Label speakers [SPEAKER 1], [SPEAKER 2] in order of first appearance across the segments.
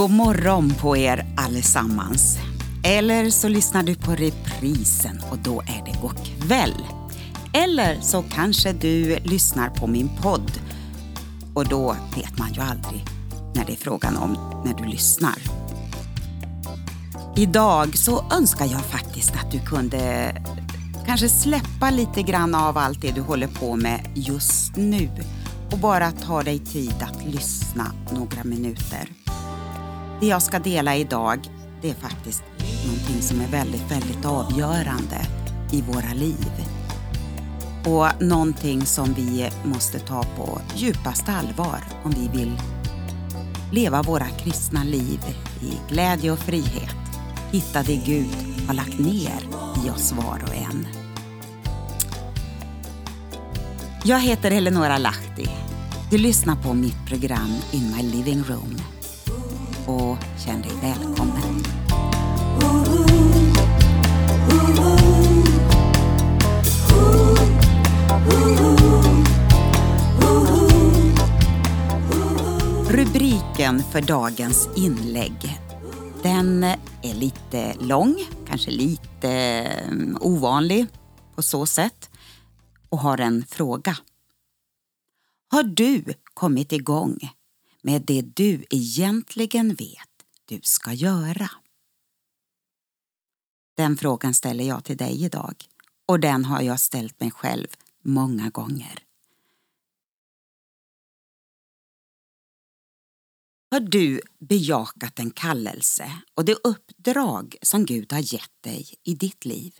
[SPEAKER 1] God morgon på er allesammans. Eller så lyssnar du på reprisen och då är det god kväll. Eller så kanske du lyssnar på min podd och då vet man ju aldrig när det är frågan om när du lyssnar. Idag så önskar jag faktiskt att du kunde kanske släppa lite grann av allt det du håller på med just nu och bara ta dig tid att lyssna några minuter. Det jag ska dela idag, det är faktiskt någonting som är väldigt, väldigt avgörande i våra liv. Och någonting som vi måste ta på djupaste allvar om vi vill leva våra kristna liv i glädje och frihet. Hitta det Gud har lagt ner i oss var och en. Jag heter Eleonora Lahti. Du lyssnar på mitt program In My Living Room. Och känn dig välkommen. Rubriken för dagens inlägg den är lite lång, kanske lite mm, ovanlig på så sätt och har en fråga. Har du kommit igång med det du egentligen vet du ska göra? Den frågan ställer jag till dig idag och den har jag ställt mig själv många gånger. Har du bejakat en kallelse och det uppdrag som Gud har gett dig i ditt liv?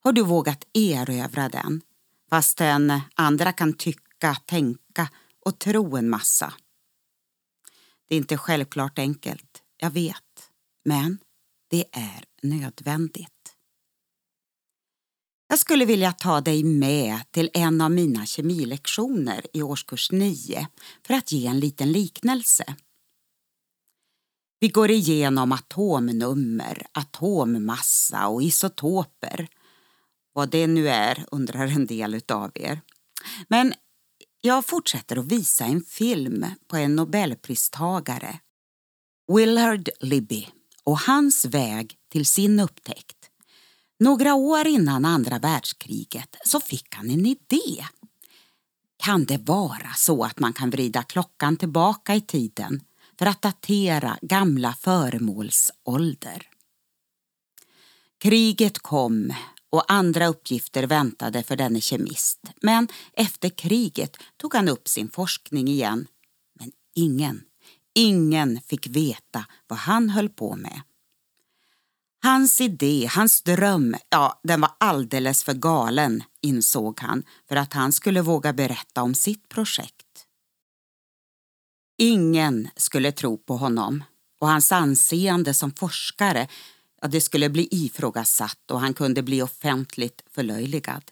[SPEAKER 1] Har du vågat erövra den fastän andra kan tycka, tänka och tro en massa? Det är inte självklart enkelt, jag vet, men det är nödvändigt. Jag skulle vilja ta dig med till en av mina kemilektioner i årskurs 9 för att ge en liten liknelse. Vi går igenom atomnummer, atommassa och isotoper. Vad det nu är undrar en del utav er. Men jag fortsätter att visa en film på en nobelpristagare, Willard Libby och hans väg till sin upptäckt. Några år innan andra världskriget så fick han en idé. Kan det vara så att man kan vrida klockan tillbaka i tiden för att datera gamla föremåls ålder? Kriget kom och andra uppgifter väntade för denne kemist. Men efter kriget tog han upp sin forskning igen. Men ingen, ingen fick veta vad han höll på med. Hans idé, hans dröm, ja, den var alldeles för galen, insåg han, för att han skulle våga berätta om sitt projekt. Ingen skulle tro på honom och hans anseende som forskare ja, det skulle bli ifrågasatt och han kunde bli offentligt förlöjligad.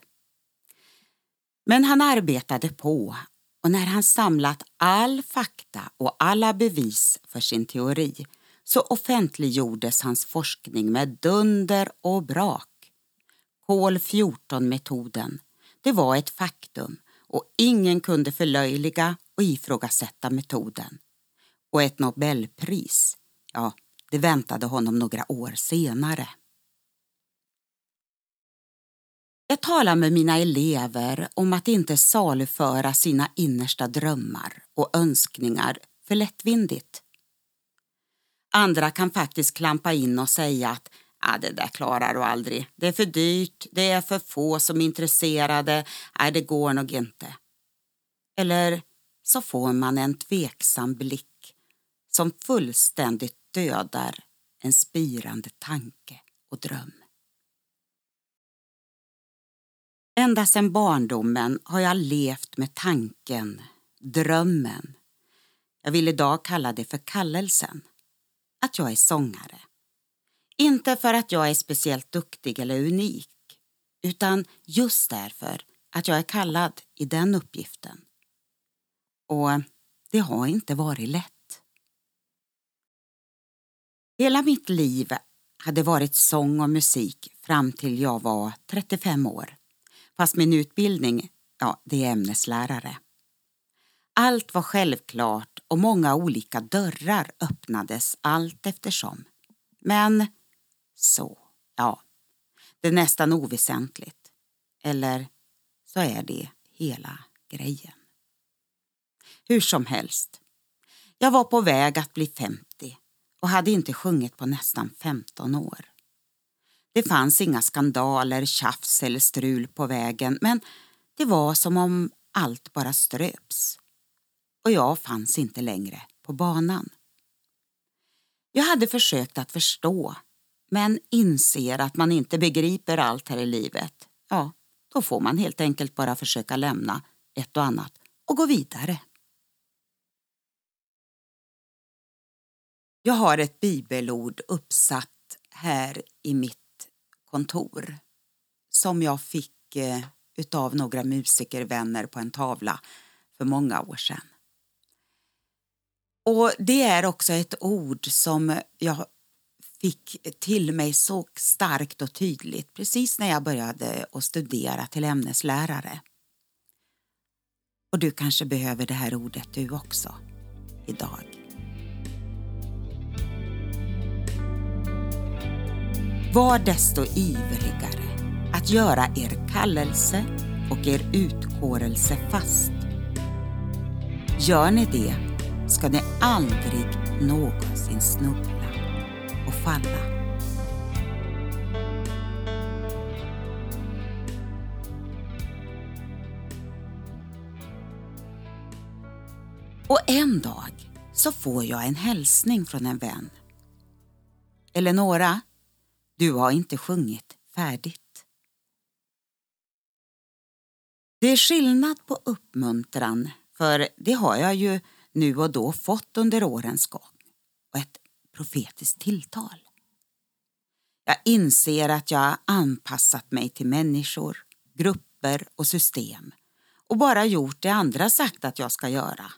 [SPEAKER 1] Men han arbetade på och när han samlat all fakta och alla bevis för sin teori så offentliggjordes hans forskning med dunder och brak. Kol 14-metoden, det var ett faktum och ingen kunde förlöjliga och ifrågasätta metoden. Och ett Nobelpris, ja, det väntade honom några år senare. Jag talar med mina elever om att inte saluföra sina innersta drömmar och önskningar för lättvindigt. Andra kan faktiskt klampa in och säga att ah, det där klarar du aldrig. Det är för dyrt, det är för få som är intresserade, ah, det går nog inte. Eller så får man en tveksam blick som fullständigt dödar en spirande tanke och dröm. Ända sedan barndomen har jag levt med tanken, drömmen. Jag vill idag kalla det för kallelsen att jag är sångare. Inte för att jag är speciellt duktig eller unik utan just därför att jag är kallad i den uppgiften. Och det har inte varit lätt. Hela mitt liv hade varit sång och musik fram till jag var 35 år. Fast min utbildning, ja, det är ämneslärare. Allt var självklart och många olika dörrar öppnades allt eftersom. Men så, ja, det är nästan oväsentligt. Eller så är det hela grejen. Hur som helst, jag var på väg att bli 50 och hade inte sjungit på nästan 15 år. Det fanns inga skandaler, tjafs eller strul på vägen men det var som om allt bara ströps. Och jag fanns inte längre på banan. Jag hade försökt att förstå men inser att man inte begriper allt här i livet. Ja, då får man helt enkelt bara försöka lämna ett och annat och gå vidare. Jag har ett bibelord uppsatt här i mitt kontor som jag fick eh, utav några musikervänner på en tavla för många år sedan. Och Det är också ett ord som jag fick till mig så starkt och tydligt precis när jag började att studera till ämneslärare. Och du kanske behöver det här ordet du också idag. Var desto ivrigare att göra er kallelse och er utkårelse fast. Gör ni det ska ni aldrig någonsin snubbla och falla. Och en dag så får jag en hälsning från en vän. Eleonora, du har inte sjungit färdigt. Det är skillnad på uppmuntran, för det har jag ju nu och då fått under årens gång, och ett profetiskt tilltal. Jag inser att jag har anpassat mig till människor, grupper och system och bara gjort det andra sagt att jag ska göra.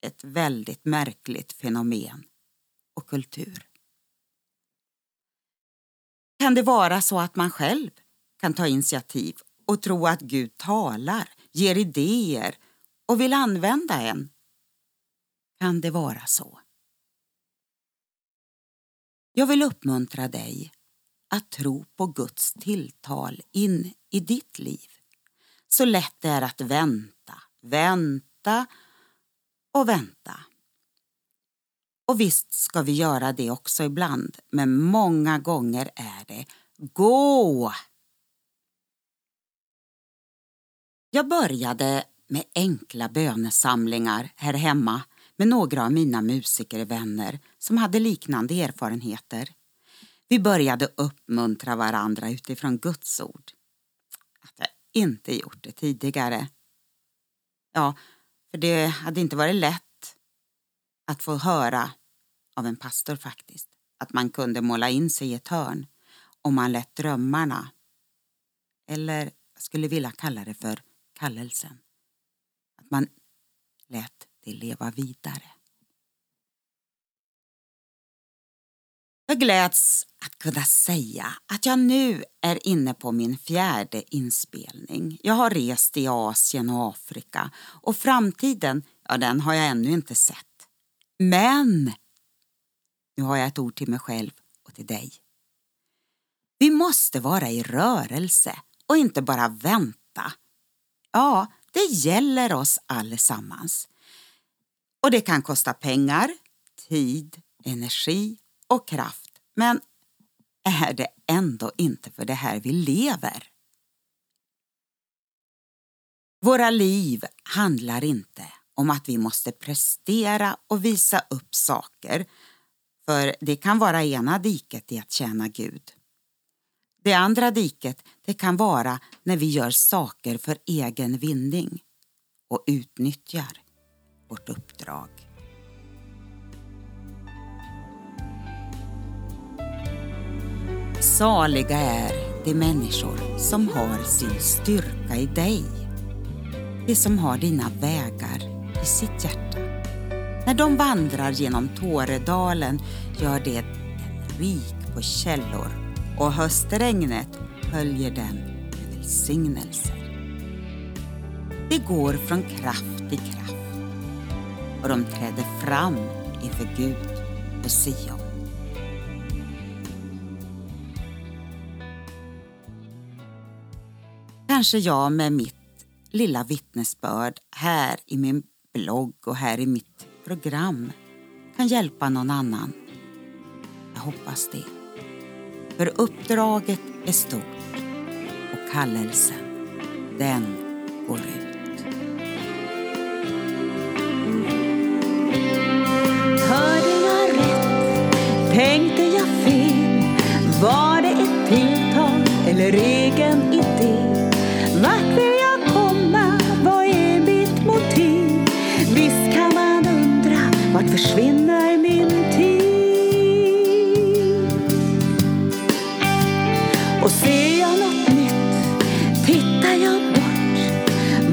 [SPEAKER 1] Ett väldigt märkligt fenomen och kultur. Kan det vara så att man själv kan ta initiativ och tro att Gud talar, ger idéer och vill använda en? Kan det vara så? Jag vill uppmuntra dig att tro på Guds tilltal in i ditt liv. Så lätt det är att vänta, vänta och vänta. Och visst ska vi göra det också ibland, men många gånger är det gå. Jag började med enkla bönesamlingar här hemma med några av mina musikervänner som hade liknande erfarenheter. Vi började uppmuntra varandra utifrån Guds ord. Att jag inte gjort det tidigare. Ja, för det hade inte varit lätt att få höra av en pastor faktiskt att man kunde måla in sig i ett hörn om man lät drömmarna, eller jag skulle vilja kalla det för kallelsen, att man lät det leva vidare. Jag gläds att kunna säga att jag nu är inne på min fjärde inspelning. Jag har rest i Asien och Afrika och framtiden, ja den har jag ännu inte sett. Men nu har jag ett ord till mig själv och till dig. Vi måste vara i rörelse och inte bara vänta. Ja, det gäller oss allesammans. Och det kan kosta pengar, tid, energi och kraft. Men är det ändå inte för det här vi lever? Våra liv handlar inte om att vi måste prestera och visa upp saker. För det kan vara ena diket i att tjäna Gud. Det andra diket det kan vara när vi gör saker för egen vinning och utnyttjar vårt uppdrag. Saliga är de människor som har sin styrka i dig. De som har dina vägar i sitt hjärta. När de vandrar genom Tåredalen gör det den rik på källor och höstregnet höljer den med välsignelser. Det går från kraft till kraft och de träder fram inför Gud på Sion. Kanske jag med mitt lilla vittnesbörd här i min blogg och här i mitt program kan hjälpa någon annan. Jag hoppas det. För uppdraget är stort och kallelsen, den går ut.
[SPEAKER 2] Hörde jag rätt? Tänkte försvinner min tid? Och ser jag något nytt tittar jag bort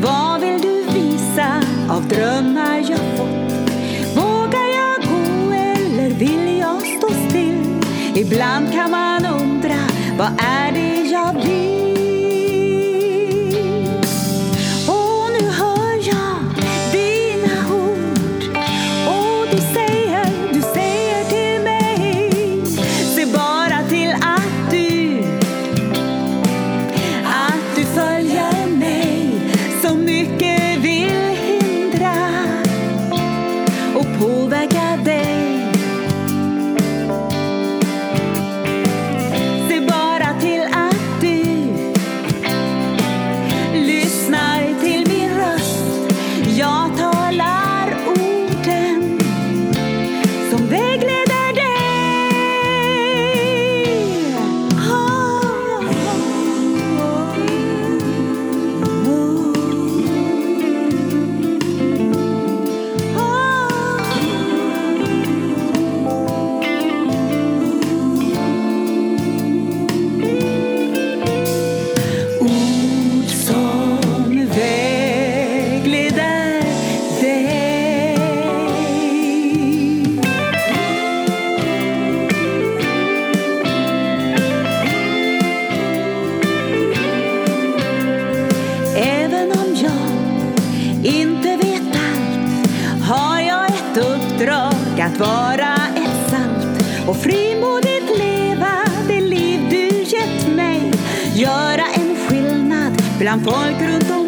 [SPEAKER 2] Vad vill du visa av drömmar jag fått? Vågar jag gå eller vill jag stå still? Ibland kan man undra vad är det jag vill? Vara ett salt och frimodigt leva det liv du gett mig. Göra en skillnad bland folk runt om